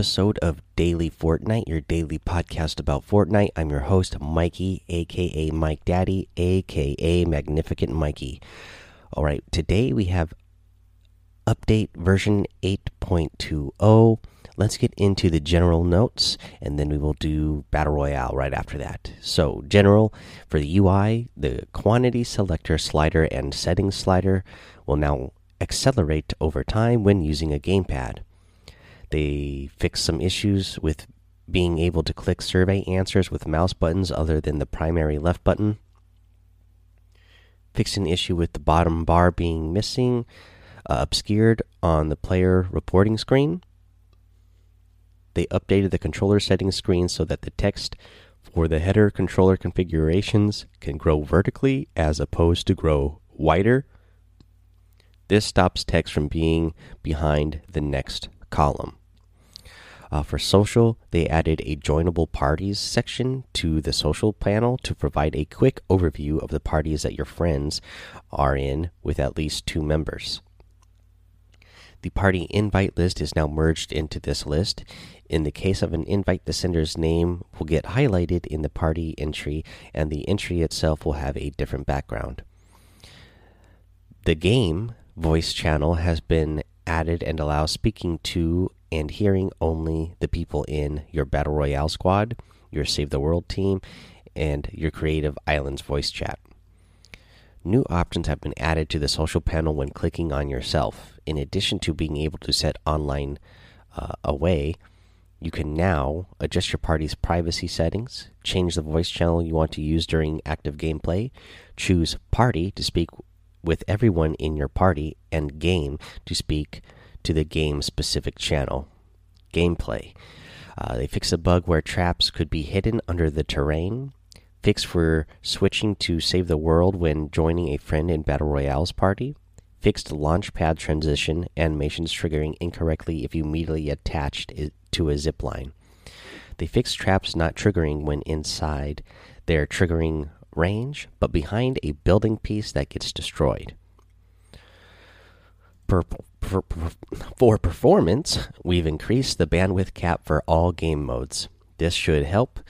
episode of Daily Fortnite, your daily podcast about Fortnite. I'm your host, Mikey, aka Mike Daddy, aka Magnificent Mikey. All right, today we have update version 8.20. Let's get into the general notes and then we will do Battle Royale right after that. So, general for the UI, the quantity selector slider and settings slider will now accelerate over time when using a gamepad. They fixed some issues with being able to click survey answers with mouse buttons other than the primary left button. Fixed an issue with the bottom bar being missing, uh, obscured on the player reporting screen. They updated the controller settings screen so that the text for the header controller configurations can grow vertically as opposed to grow wider. This stops text from being behind the next column. Uh, for social, they added a joinable parties section to the social panel to provide a quick overview of the parties that your friends are in with at least two members. The party invite list is now merged into this list. In the case of an invite, the sender's name will get highlighted in the party entry, and the entry itself will have a different background. The game voice channel has been added and allows speaking to and hearing only the people in your Battle Royale squad, your Save the World team, and your Creative Islands voice chat. New options have been added to the social panel when clicking on yourself. In addition to being able to set online uh, away, you can now adjust your party's privacy settings, change the voice channel you want to use during active gameplay, choose Party to speak with everyone in your party, and Game to speak to the game specific channel. Gameplay. Uh, they fix a bug where traps could be hidden under the terrain. Fix for switching to save the world when joining a friend in Battle Royale's party. Fixed launchpad transition animations triggering incorrectly if you immediately attached it to a zip line. They fixed traps not triggering when inside they're triggering range, but behind a building piece that gets destroyed. For performance, we've increased the bandwidth cap for all game modes. This should help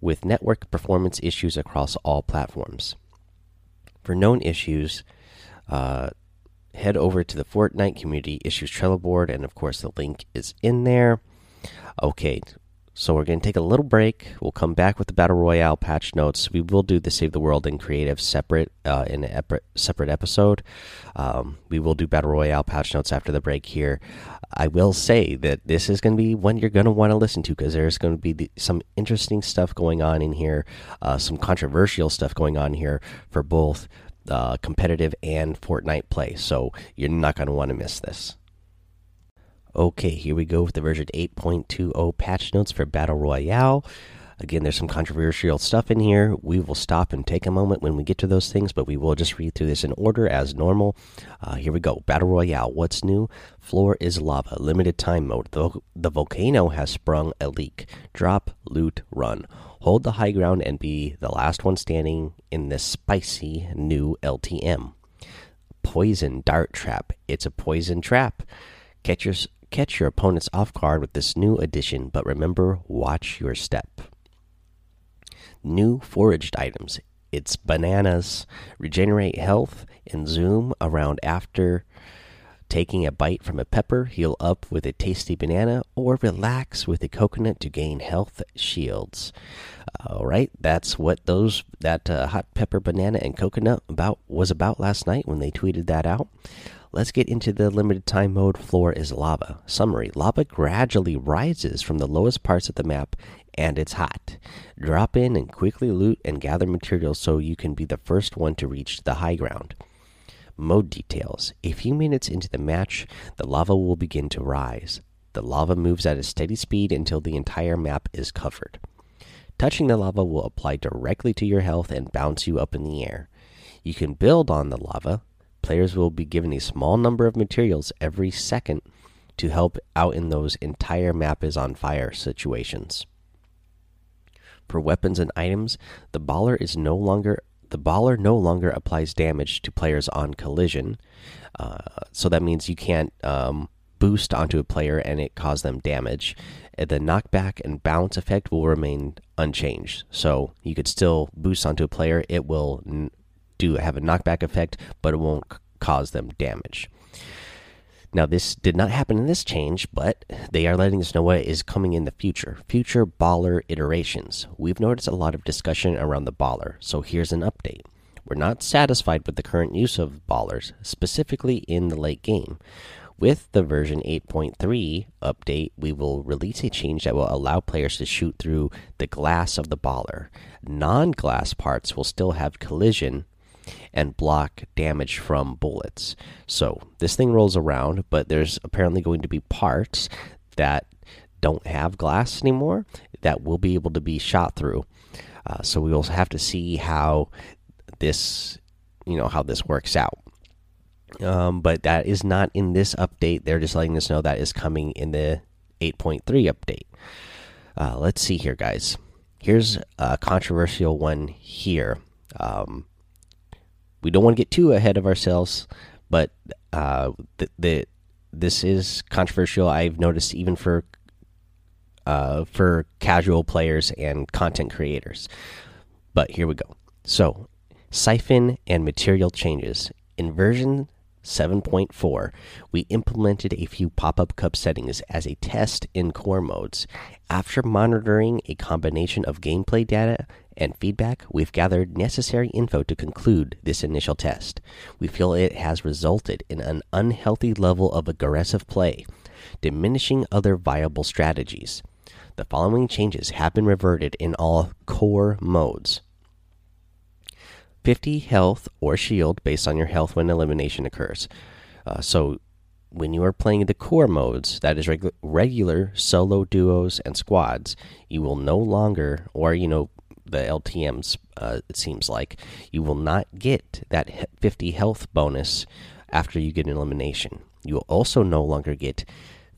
with network performance issues across all platforms. For known issues, uh, head over to the Fortnite Community Issues Trello board, and of course, the link is in there. Okay, so we're going to take a little break. We'll come back with the battle royale patch notes. We will do the save the world and creative separate uh, in a separate episode. Um, we will do battle royale patch notes after the break here. I will say that this is going to be one you're going to want to listen to because there's going to be the, some interesting stuff going on in here, uh, some controversial stuff going on here for both uh, competitive and Fortnite play. So you're not going to want to miss this. Okay, here we go with the version 8.20 patch notes for Battle Royale. Again, there's some controversial stuff in here. We will stop and take a moment when we get to those things, but we will just read through this in order as normal. Uh, here we go. Battle Royale. What's new? Floor is lava. Limited time mode. The, the volcano has sprung a leak. Drop, loot, run. Hold the high ground and be the last one standing in this spicy new LTM. Poison dart trap. It's a poison trap. Catch your catch your opponents off guard with this new addition, but remember, watch your step. New foraged items. It's bananas. Regenerate health and zoom around after taking a bite from a pepper. Heal up with a tasty banana, or relax with a coconut to gain health shields. All right, that's what those that uh, hot pepper, banana, and coconut about was about last night when they tweeted that out. Let's get into the limited time mode. Floor is lava. Summary Lava gradually rises from the lowest parts of the map and it's hot. Drop in and quickly loot and gather materials so you can be the first one to reach the high ground. Mode details A few minutes into the match, the lava will begin to rise. The lava moves at a steady speed until the entire map is covered. Touching the lava will apply directly to your health and bounce you up in the air. You can build on the lava, Players will be given a small number of materials every second to help out in those entire map is on fire situations. For weapons and items, the baller is no longer the baller no longer applies damage to players on collision. Uh, so that means you can't um, boost onto a player and it cause them damage. The knockback and bounce effect will remain unchanged. So you could still boost onto a player. It will do have a knockback effect, but it won't cause them damage. Now, this did not happen in this change, but they are letting us know what is coming in the future. Future baller iterations. We've noticed a lot of discussion around the baller, so here's an update. We're not satisfied with the current use of ballers, specifically in the late game. With the version 8.3 update, we will release a change that will allow players to shoot through the glass of the baller. Non glass parts will still have collision and block damage from bullets. So this thing rolls around, but there's apparently going to be parts that don't have glass anymore that will be able to be shot through. Uh, so we will have to see how this, you know, how this works out. Um, but that is not in this update. They're just letting us know that is coming in the 8.3 update. Uh, let's see here, guys. Here's a controversial one here. Um, we don't want to get too ahead of ourselves, but uh, the, this is controversial. I've noticed even for uh, for casual players and content creators. But here we go. So, siphon and material changes in version 7.4, we implemented a few pop up cup settings as a test in core modes. After monitoring a combination of gameplay data and feedback, we've gathered necessary info to conclude this initial test. We feel it has resulted in an unhealthy level of aggressive play, diminishing other viable strategies. The following changes have been reverted in all core modes 50 health or shield based on your health when elimination occurs. Uh, so, when you are playing the core modes, that is regu regular solo duos and squads, you will no longer, or you know, the LTMs, uh, it seems like, you will not get that 50 health bonus after you get an elimination. You will also no longer get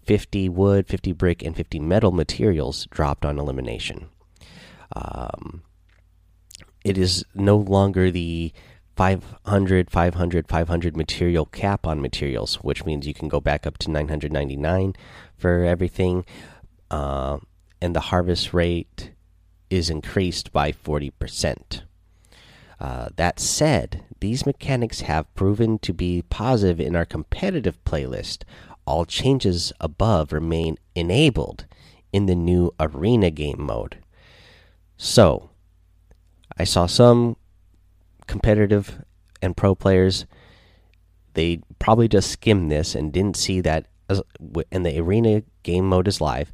50 wood, 50 brick, and 50 metal materials dropped on elimination. Um, it is no longer the 500, 500, 500 material cap on materials, which means you can go back up to 999 for everything. Uh, and the harvest rate is increased by 40%. Uh, that said, these mechanics have proven to be positive in our competitive playlist. All changes above remain enabled in the new arena game mode. So, I saw some competitive and pro players. They probably just skimmed this and didn't see that. And the arena game mode is live.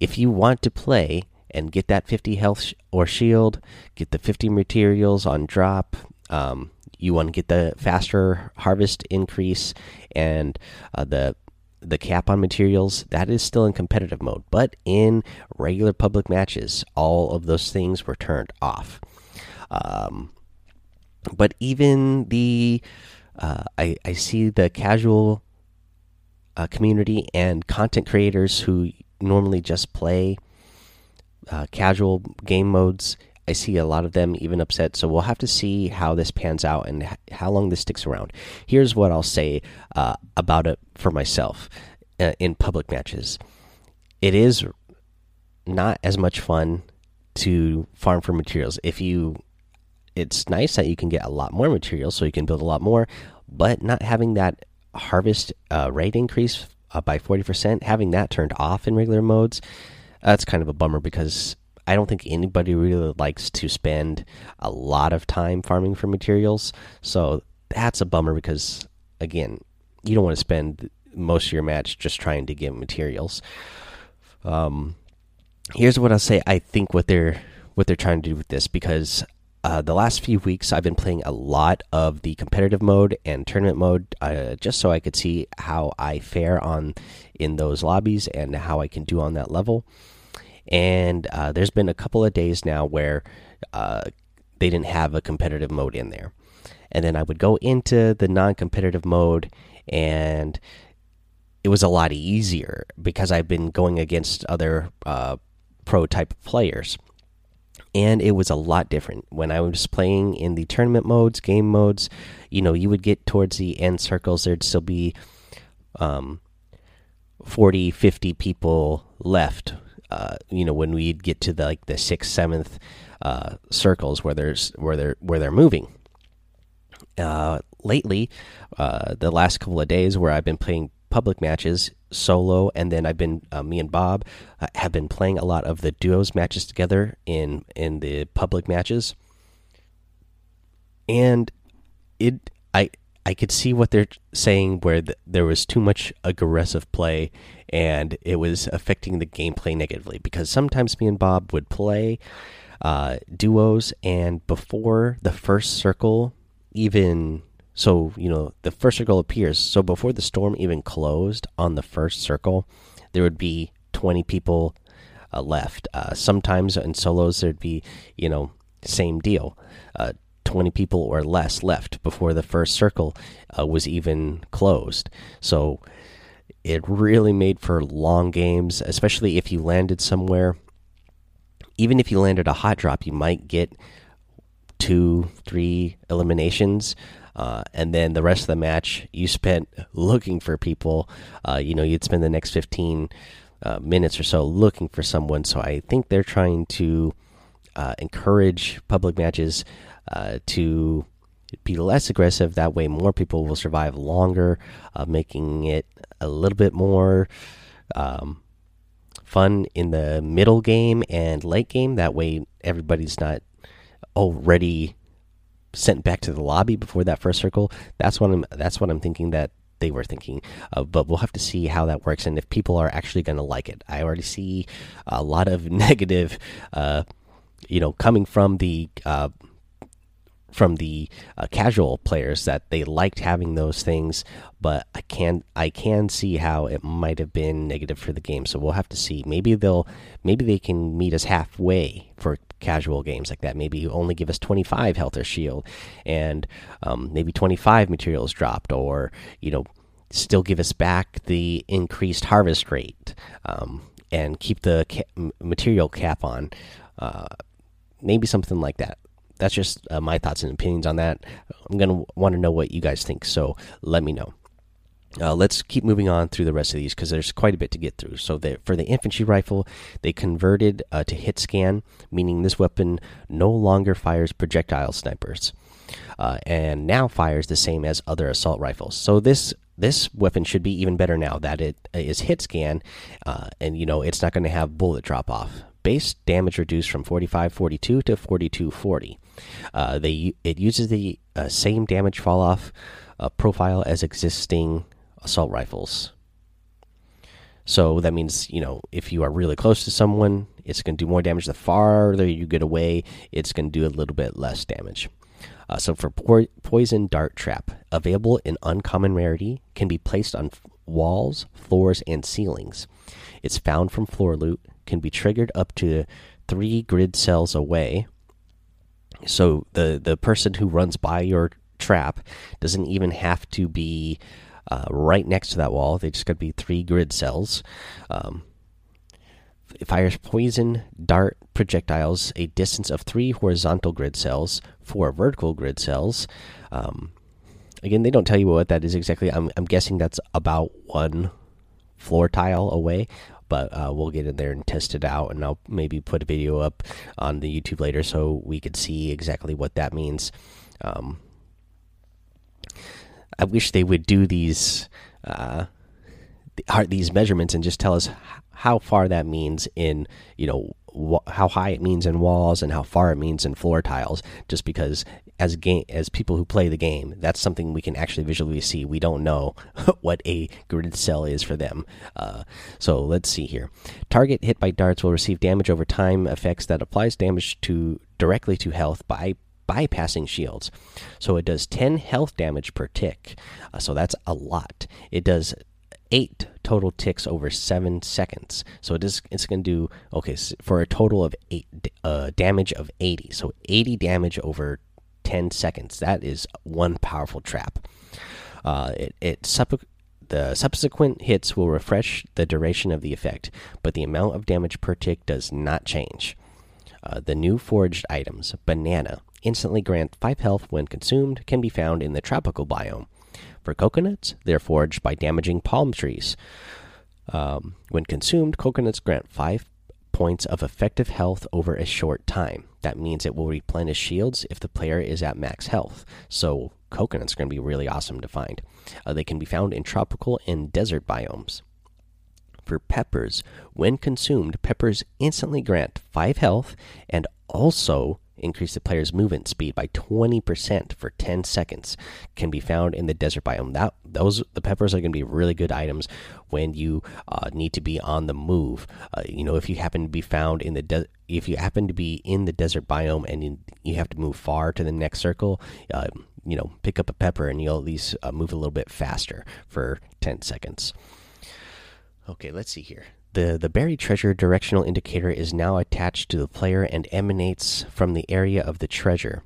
If you want to play and get that 50 health or shield, get the 50 materials on drop. Um, you want to get the faster harvest increase and uh, the the cap on materials that is still in competitive mode but in regular public matches all of those things were turned off um, but even the uh, I, I see the casual uh, community and content creators who normally just play uh, casual game modes. I see a lot of them even upset. So we'll have to see how this pans out and how long this sticks around. Here's what I'll say uh, about it for myself uh, in public matches. It is not as much fun to farm for materials. If you, it's nice that you can get a lot more materials, so you can build a lot more. But not having that harvest uh, rate increase uh, by forty percent, having that turned off in regular modes that's kind of a bummer because I don't think anybody really likes to spend a lot of time farming for materials. So that's a bummer because again, you don't want to spend most of your match just trying to get materials. Um, here's what I'll say. I think what they're what they're trying to do with this because uh, the last few weeks I've been playing a lot of the competitive mode and tournament mode uh, just so I could see how I fare on in those lobbies and how I can do on that level. And uh, there's been a couple of days now where uh, they didn't have a competitive mode in there. And then I would go into the non competitive mode, and it was a lot easier because I've been going against other uh, pro type players. And it was a lot different. When I was playing in the tournament modes, game modes, you know, you would get towards the end circles, there'd still be um, 40, 50 people left. Uh, you know, when we get to the like the sixth, seventh uh, circles where there's where they're where they're moving. Uh, lately, uh, the last couple of days where I've been playing public matches solo, and then I've been uh, me and Bob uh, have been playing a lot of the duos matches together in in the public matches, and it I I could see what they're saying where the, there was too much aggressive play and it was affecting the gameplay negatively because sometimes me and Bob would play uh, duos and before the first circle even so you know the first circle appears. So before the storm even closed on the first circle there would be 20 people uh, left. Uh, sometimes in solos there'd be you know same deal. Uh, 20 people or less left before the first circle uh, was even closed. So it really made for long games, especially if you landed somewhere. Even if you landed a hot drop, you might get two, three eliminations. Uh, and then the rest of the match you spent looking for people. Uh, you know, you'd spend the next 15 uh, minutes or so looking for someone. So I think they're trying to uh, encourage public matches uh, to be less aggressive. That way, more people will survive longer, uh, making it a little bit more um, fun in the middle game and late game. That way, everybody's not already sent back to the lobby before that first circle. That's what I'm. That's what I'm thinking that they were thinking. Uh, but we'll have to see how that works and if people are actually going to like it. I already see a lot of negative. Uh, you know, coming from the uh, from the uh, casual players that they liked having those things, but I can I can see how it might have been negative for the game. So we'll have to see. Maybe they'll maybe they can meet us halfway for casual games like that. Maybe you only give us 25 health or shield, and um, maybe 25 materials dropped, or you know still give us back the increased harvest rate um, and keep the ca material cap on. Uh, maybe something like that that's just uh, my thoughts and opinions on that. I'm gonna want to know what you guys think, so let me know. Uh, let's keep moving on through the rest of these because there's quite a bit to get through. So the, for the infantry rifle, they converted uh, to hit scan, meaning this weapon no longer fires projectile snipers, uh, and now fires the same as other assault rifles. So this this weapon should be even better now that it is hit scan, uh, and you know it's not going to have bullet drop off base damage reduced from 4542 to 4240. Uh, they it uses the uh, same damage fall off uh, profile as existing assault rifles. So that means you know if you are really close to someone, it's going to do more damage. The farther you get away, it's going to do a little bit less damage. Uh, so for po poison dart trap, available in uncommon rarity, can be placed on walls, floors, and ceilings. It's found from floor loot, can be triggered up to three grid cells away. So the the person who runs by your trap doesn't even have to be uh, right next to that wall. They just got to be three grid cells. Um, fires poison dart projectiles a distance of three horizontal grid cells, four vertical grid cells. Um, again, they don't tell you what that is exactly. I'm, I'm guessing that's about one floor tile away but uh, we'll get in there and test it out and i'll maybe put a video up on the youtube later so we could see exactly what that means. Um, i wish they would do these uh, these measurements and just tell us how far that means in you know how high it means in walls and how far it means in floor tiles just because as game as people who play the game that's something we can actually visually see. We don't know what a grid cell is for them. Uh, so let's see here. Target hit by darts will receive damage over time effects that applies damage to directly to health by bypassing shields. So it does 10 health damage per tick. Uh, so that's a lot. It does eight total ticks over seven seconds. So it is it's going to do okay for a total of eight uh, damage of 80. So 80 damage over 10 seconds. That is one powerful trap. Uh, it it the subsequent hits will refresh the duration of the effect, but the amount of damage per tick does not change. Uh, the new foraged items, banana, instantly grant 5 health when consumed, can be found in the tropical biome. For coconuts, they're foraged by damaging palm trees. Um, when consumed, coconuts grant five points of effective health over a short time. That means it will replenish shields if the player is at max health. So, coconuts are going to be really awesome to find. Uh, they can be found in tropical and desert biomes. For peppers, when consumed, peppers instantly grant 5 health and also increase the player's movement speed by 20% for 10 seconds can be found in the desert biome. That those the peppers are going to be really good items when you uh, need to be on the move. Uh, you know if you happen to be found in the if you happen to be in the desert biome and you, you have to move far to the next circle uh, you know pick up a pepper and you'll at least uh, move a little bit faster for 10 seconds. Okay let's see here the, the buried treasure directional indicator is now attached to the player and emanates from the area of the treasure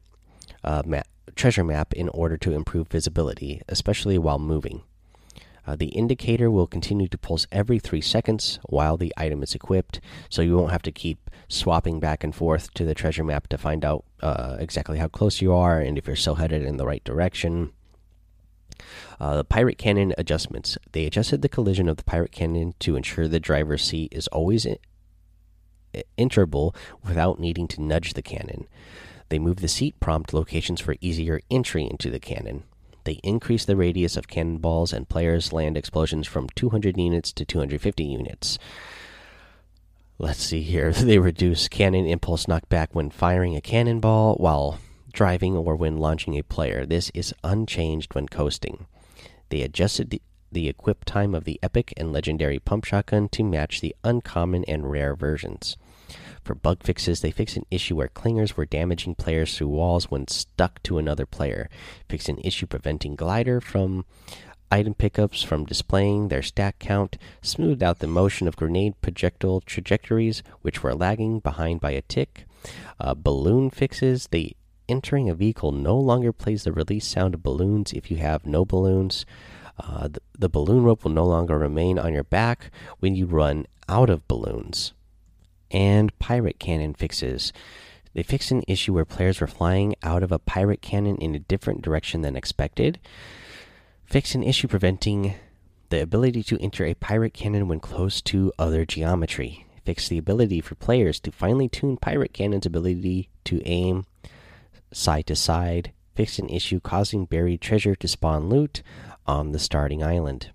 uh, map, treasure map in order to improve visibility, especially while moving. Uh, the indicator will continue to pulse every three seconds while the item is equipped, so you won't have to keep swapping back and forth to the treasure map to find out uh, exactly how close you are and if you're still headed in the right direction. Uh, the pirate cannon adjustments. They adjusted the collision of the pirate cannon to ensure the driver's seat is always enterable without needing to nudge the cannon. They moved the seat prompt locations for easier entry into the cannon. They increased the radius of cannonballs and players' land explosions from 200 units to 250 units. Let's see here. They reduce cannon impulse knockback when firing a cannonball while driving, or when launching a player. This is unchanged when coasting. They adjusted the, the equip time of the epic and legendary pump shotgun to match the uncommon and rare versions. For bug fixes, they fixed an issue where clingers were damaging players through walls when stuck to another player. Fixed an issue preventing glider from item pickups from displaying their stack count. Smoothed out the motion of grenade projectile trajectories, which were lagging behind by a tick. Uh, balloon fixes, they entering a vehicle no longer plays the release sound of balloons if you have no balloons. Uh, the, the, balloon rope will no longer remain on your back when you run out of balloons. And pirate cannon fixes. They fixed an issue where players were flying out of a pirate cannon in a different direction than expected. Fixed an issue preventing the ability to enter a pirate cannon when close to other geometry. Fixed the ability for players to finely tune pirate cannon's ability to aim side to side, fixed an issue causing buried treasure to spawn loot on the starting island.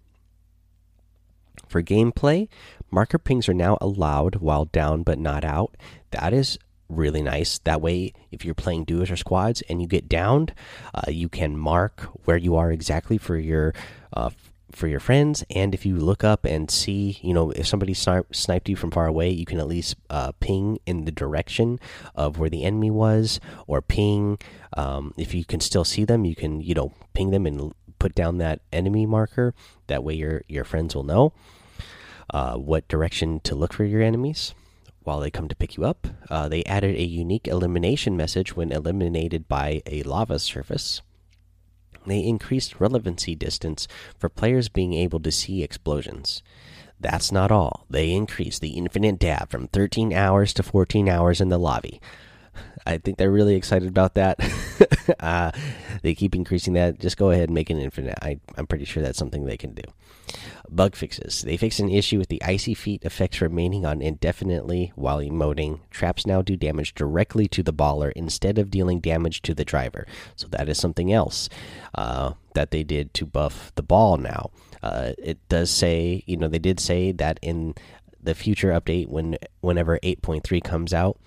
For gameplay, marker pings are now allowed while down but not out. That is really nice. That way, if you're playing duos or squads and you get downed, uh, you can mark where you are exactly for your uh, for your friends. And if you look up and see, you know, if somebody sniped you from far away, you can at least uh, ping in the direction of where the enemy was, or ping um, if you can still see them. You can, you know, ping them and put down that enemy marker. That way, your your friends will know uh, what direction to look for your enemies while they come to pick you up. Uh, they added a unique elimination message when eliminated by a lava surface. They increased relevancy distance for players being able to see explosions. That's not all. They increased the infinite dab from 13 hours to 14 hours in the lobby. I think they're really excited about that. uh, they keep increasing that. Just go ahead and make it infinite. I, I'm pretty sure that's something they can do. Bug fixes. They fixed an issue with the icy feet effects remaining on indefinitely while emoting. Traps now do damage directly to the baller instead of dealing damage to the driver. So that is something else uh, that they did to buff the ball now. Uh, it does say, you know, they did say that in the future update, when whenever 8.3 comes out,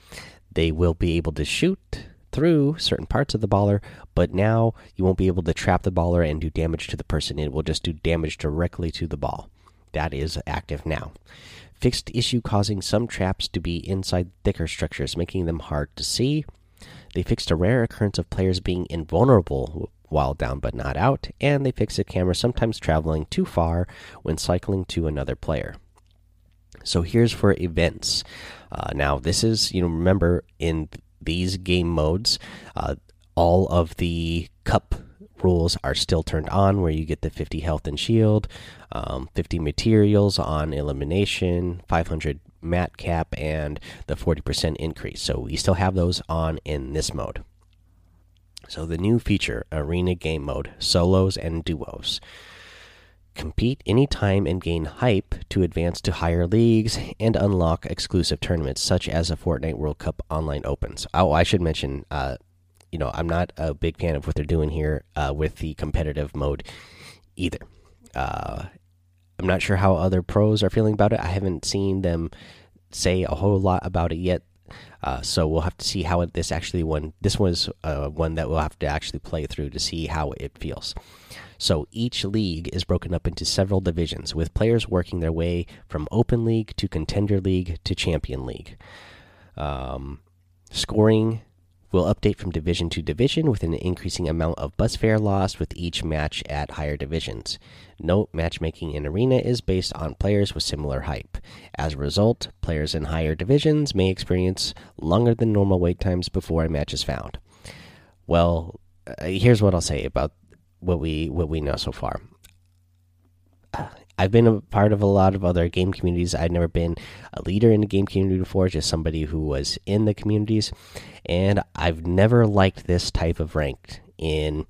they will be able to shoot through certain parts of the baller, but now you won't be able to trap the baller and do damage to the person. It will just do damage directly to the ball. That is active now. Fixed issue causing some traps to be inside thicker structures, making them hard to see. They fixed a rare occurrence of players being invulnerable while down but not out, and they fixed a camera sometimes traveling too far when cycling to another player. So here's for events. Uh, now, this is, you know, remember in these game modes, uh, all of the cup rules are still turned on, where you get the 50 health and shield, um, 50 materials on elimination, 500 mat cap, and the 40% increase. So we still have those on in this mode. So the new feature, Arena Game Mode, solos and duos. Compete anytime and gain hype to advance to higher leagues and unlock exclusive tournaments such as a Fortnite World Cup online opens. Oh, I should mention, uh, you know, I'm not a big fan of what they're doing here uh, with the competitive mode either. Uh, I'm not sure how other pros are feeling about it. I haven't seen them say a whole lot about it yet. Uh, so we'll have to see how this actually one. This was uh, one that we'll have to actually play through to see how it feels. So each league is broken up into several divisions, with players working their way from Open League to Contender League to Champion League. Um, scoring will update from division to division with an increasing amount of bus fare lost with each match at higher divisions. Note matchmaking in Arena is based on players with similar hype. As a result, players in higher divisions may experience longer than normal wait times before a match is found. Well, uh, here's what I'll say about what we what we know so far. I've been a part of a lot of other game communities. I've never been a leader in the game community before, just somebody who was in the communities, and I've never liked this type of rank in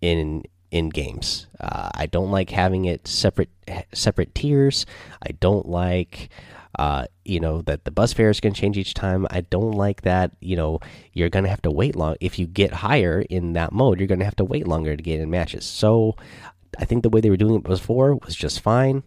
in in games. Uh, I don't like having it separate separate tiers. I don't like uh, you know that the bus fare is going to change each time. I don't like that. You know, you're going to have to wait long. If you get higher in that mode, you're going to have to wait longer to get in matches. So, I think the way they were doing it before was just fine.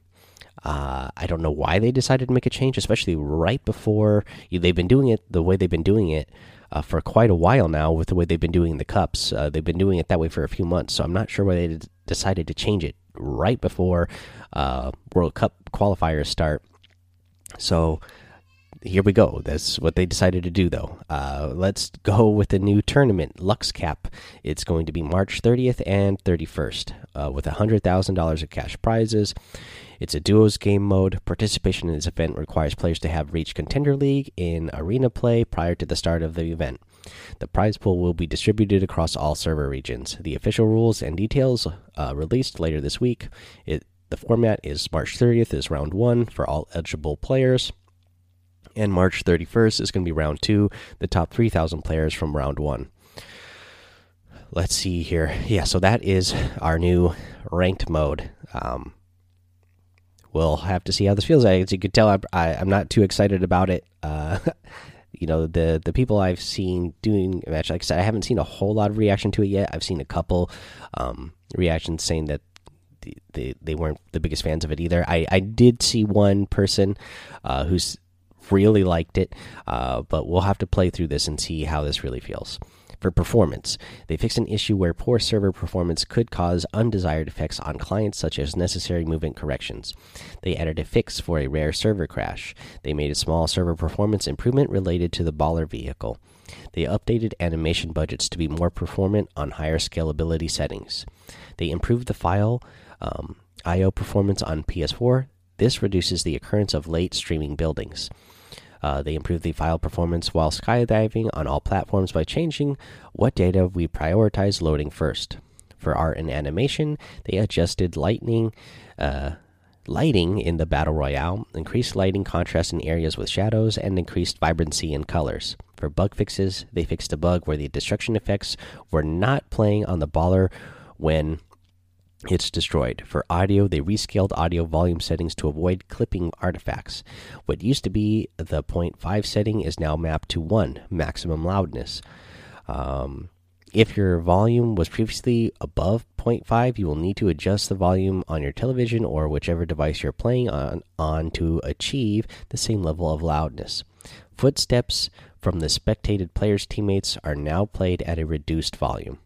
Uh, I don't know why they decided to make a change, especially right before they've been doing it the way they've been doing it uh, for quite a while now. With the way they've been doing the cups, uh, they've been doing it that way for a few months. So I'm not sure why they decided to change it right before uh, World Cup qualifiers start so here we go. That's what they decided to do, though. Uh, let's go with the new tournament, Luxe Cup. It's going to be March 30th and 31st uh, with $100,000 of cash prizes. It's a duos game mode. Participation in this event requires players to have reached Contender League in arena play prior to the start of the event. The prize pool will be distributed across all server regions. The official rules and details uh, released later this week. It the format is March 30th is round one for all eligible players, and March 31st is going to be round two, the top 3,000 players from round one. Let's see here. Yeah, so that is our new ranked mode. Um, we'll have to see how this feels. As you can tell, I, I, am not too excited about it. Uh, you know, the the people I've seen doing match, like I said, I haven't seen a whole lot of reaction to it yet. I've seen a couple um, reactions saying that they they weren't the biggest fans of it either. I I did see one person uh, who's really liked it, uh, but we'll have to play through this and see how this really feels. For performance, they fixed an issue where poor server performance could cause undesired effects on clients, such as necessary movement corrections. They added a fix for a rare server crash. They made a small server performance improvement related to the baller vehicle. They updated animation budgets to be more performant on higher scalability settings. They improved the file um, I/O performance on PS4. This reduces the occurrence of late streaming buildings. Uh, they improved the file performance while skydiving on all platforms by changing what data we prioritize loading first. For art and animation, they adjusted lightning, uh, lighting in the battle royale, increased lighting contrast in areas with shadows, and increased vibrancy in colors. For bug fixes, they fixed a bug where the destruction effects were not playing on the baller when it's destroyed. For audio, they rescaled audio volume settings to avoid clipping artifacts. What used to be the 0.5 setting is now mapped to 1 maximum loudness. Um, if your volume was previously above 0.5, you will need to adjust the volume on your television or whichever device you're playing on, on to achieve the same level of loudness. Footsteps from the spectated player's teammates are now played at a reduced volume.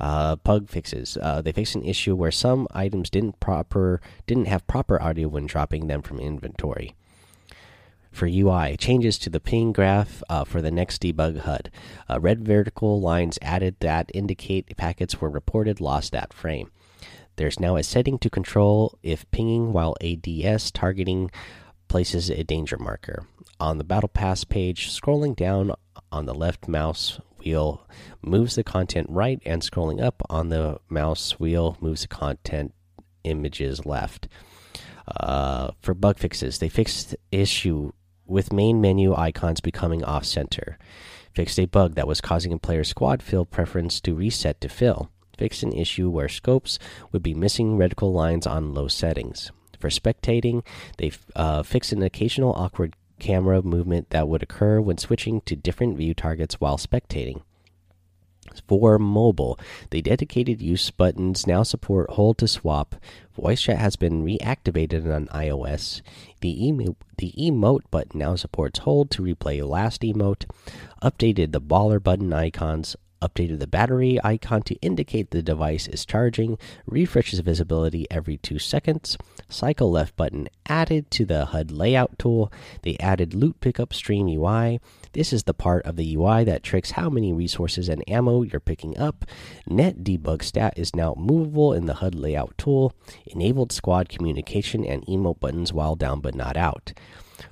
Uh, bug fixes. Uh, they fixed an issue where some items didn't proper didn't have proper audio when dropping them from inventory. For UI, changes to the ping graph uh, for the next debug HUD. Uh, red vertical lines added that indicate packets were reported lost at frame. There's now a setting to control if pinging while ADS targeting places a danger marker. On the Battle Pass page, scrolling down on the left mouse wheel moves the content right, and scrolling up on the mouse wheel moves the content images left. Uh, for bug fixes, they fixed issue with main menu icons becoming off center. Fixed a bug that was causing a player's squad fill preference to reset to fill. fixed an issue where scopes would be missing reticle lines on low settings. For spectating, they uh, fixed an occasional awkward camera movement that would occur when switching to different view targets while spectating. For mobile, the dedicated use buttons now support hold to swap. Voice chat has been reactivated on iOS. The, emo the emote button now supports hold to replay last emote. Updated the baller button icons. Updated the battery icon to indicate the device is charging. Refreshes visibility every two seconds. Cycle left button added to the HUD layout tool. They added loot pickup stream UI. This is the part of the UI that tricks how many resources and ammo you're picking up. Net debug stat is now movable in the HUD layout tool. Enabled squad communication and emote buttons while down but not out.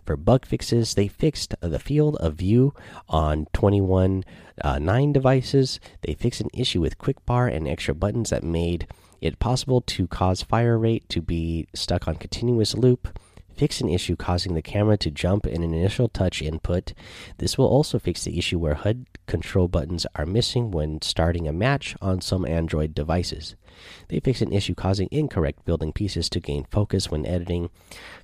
For bug fixes, they fixed the field of view on 21 uh, 9 devices. They fixed an issue with quick bar and extra buttons that made it possible to cause fire rate to be stuck on continuous loop fix an issue causing the camera to jump in an initial touch input. This will also fix the issue where HUD control buttons are missing when starting a match on some Android devices. They fix an issue causing incorrect building pieces to gain focus when editing.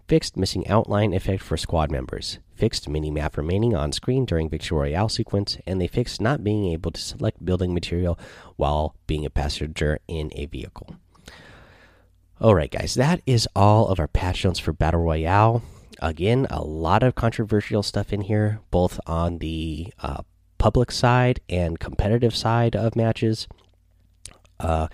Fixed missing outline effect for squad members. Fixed mini map remaining on screen during Victory Royale sequence. And they fixed not being able to select building material while being a passenger in a vehicle. All right, guys, that is all of our patch notes for Battle Royale. Again, a lot of controversial stuff in here, both on the uh, public side and competitive side of matches. Uh,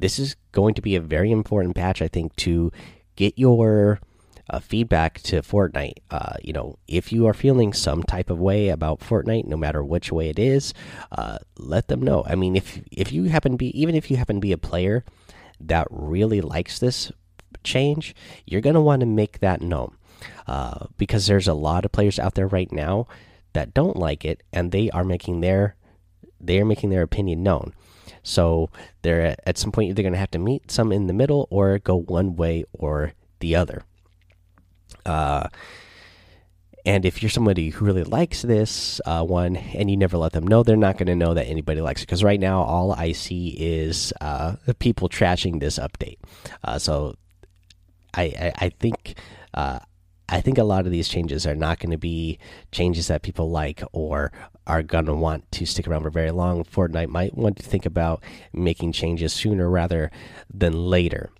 this is going to be a very important patch, I think, to get your uh, feedback to Fortnite. Uh, you know, if you are feeling some type of way about Fortnite, no matter which way it is, uh, let them know. I mean, if if you happen to be, even if you happen to be a player that really likes this change, you're going to want to make that known uh, because there's a lot of players out there right now that don't like it, and they are making their they are making their opinion known. So they're at some point they're going to have to meet some in the middle or go one way or the other. Uh, and if you're somebody who really likes this uh, one and you never let them know, they're not going to know that anybody likes it. Because right now, all I see is uh, people trashing this update. Uh, so I, I, I think. Uh, I think a lot of these changes are not going to be changes that people like or are going to want to stick around for very long. Fortnite might want to think about making changes sooner rather than later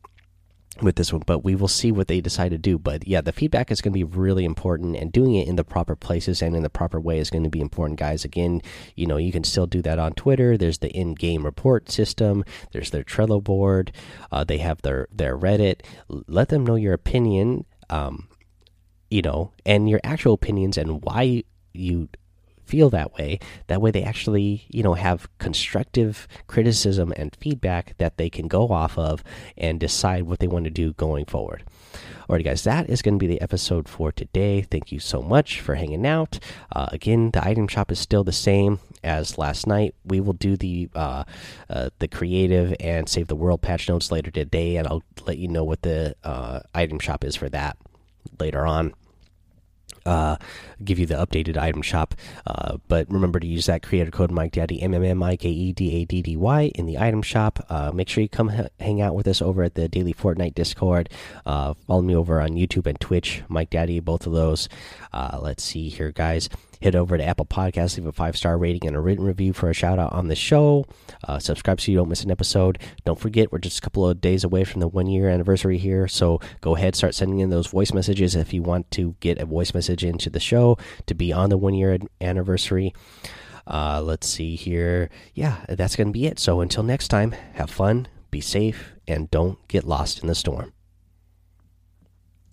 with this one, but we will see what they decide to do. But yeah, the feedback is going to be really important, and doing it in the proper places and in the proper way is going to be important, guys. Again, you know, you can still do that on Twitter. There's the in-game report system. There's their Trello board. Uh, they have their their Reddit. Let them know your opinion. Um, you know, and your actual opinions and why you feel that way. That way, they actually, you know, have constructive criticism and feedback that they can go off of and decide what they want to do going forward. Alrighty, guys, that is going to be the episode for today. Thank you so much for hanging out. Uh, again, the item shop is still the same as last night. We will do the uh, uh, the creative and save the world patch notes later today, and I'll let you know what the uh, item shop is for that later on uh, give you the updated item shop. Uh, but remember to use that creator code Mike Daddy M M M I K E D A D D Y in the item shop. Uh, make sure you come hang out with us over at the Daily Fortnite Discord. Uh, follow me over on YouTube and Twitch, Mike Daddy, both of those. Uh, let's see here, guys head over to Apple Podcasts, leave a five star rating and a written review for a shout out on the show. Uh, subscribe so you don't miss an episode. Don't forget, we're just a couple of days away from the one year anniversary here. So go ahead, start sending in those voice messages if you want to get a voice message into the show to be on the one year anniversary. Uh, let's see here. Yeah, that's going to be it. So until next time, have fun, be safe, and don't get lost in the storm.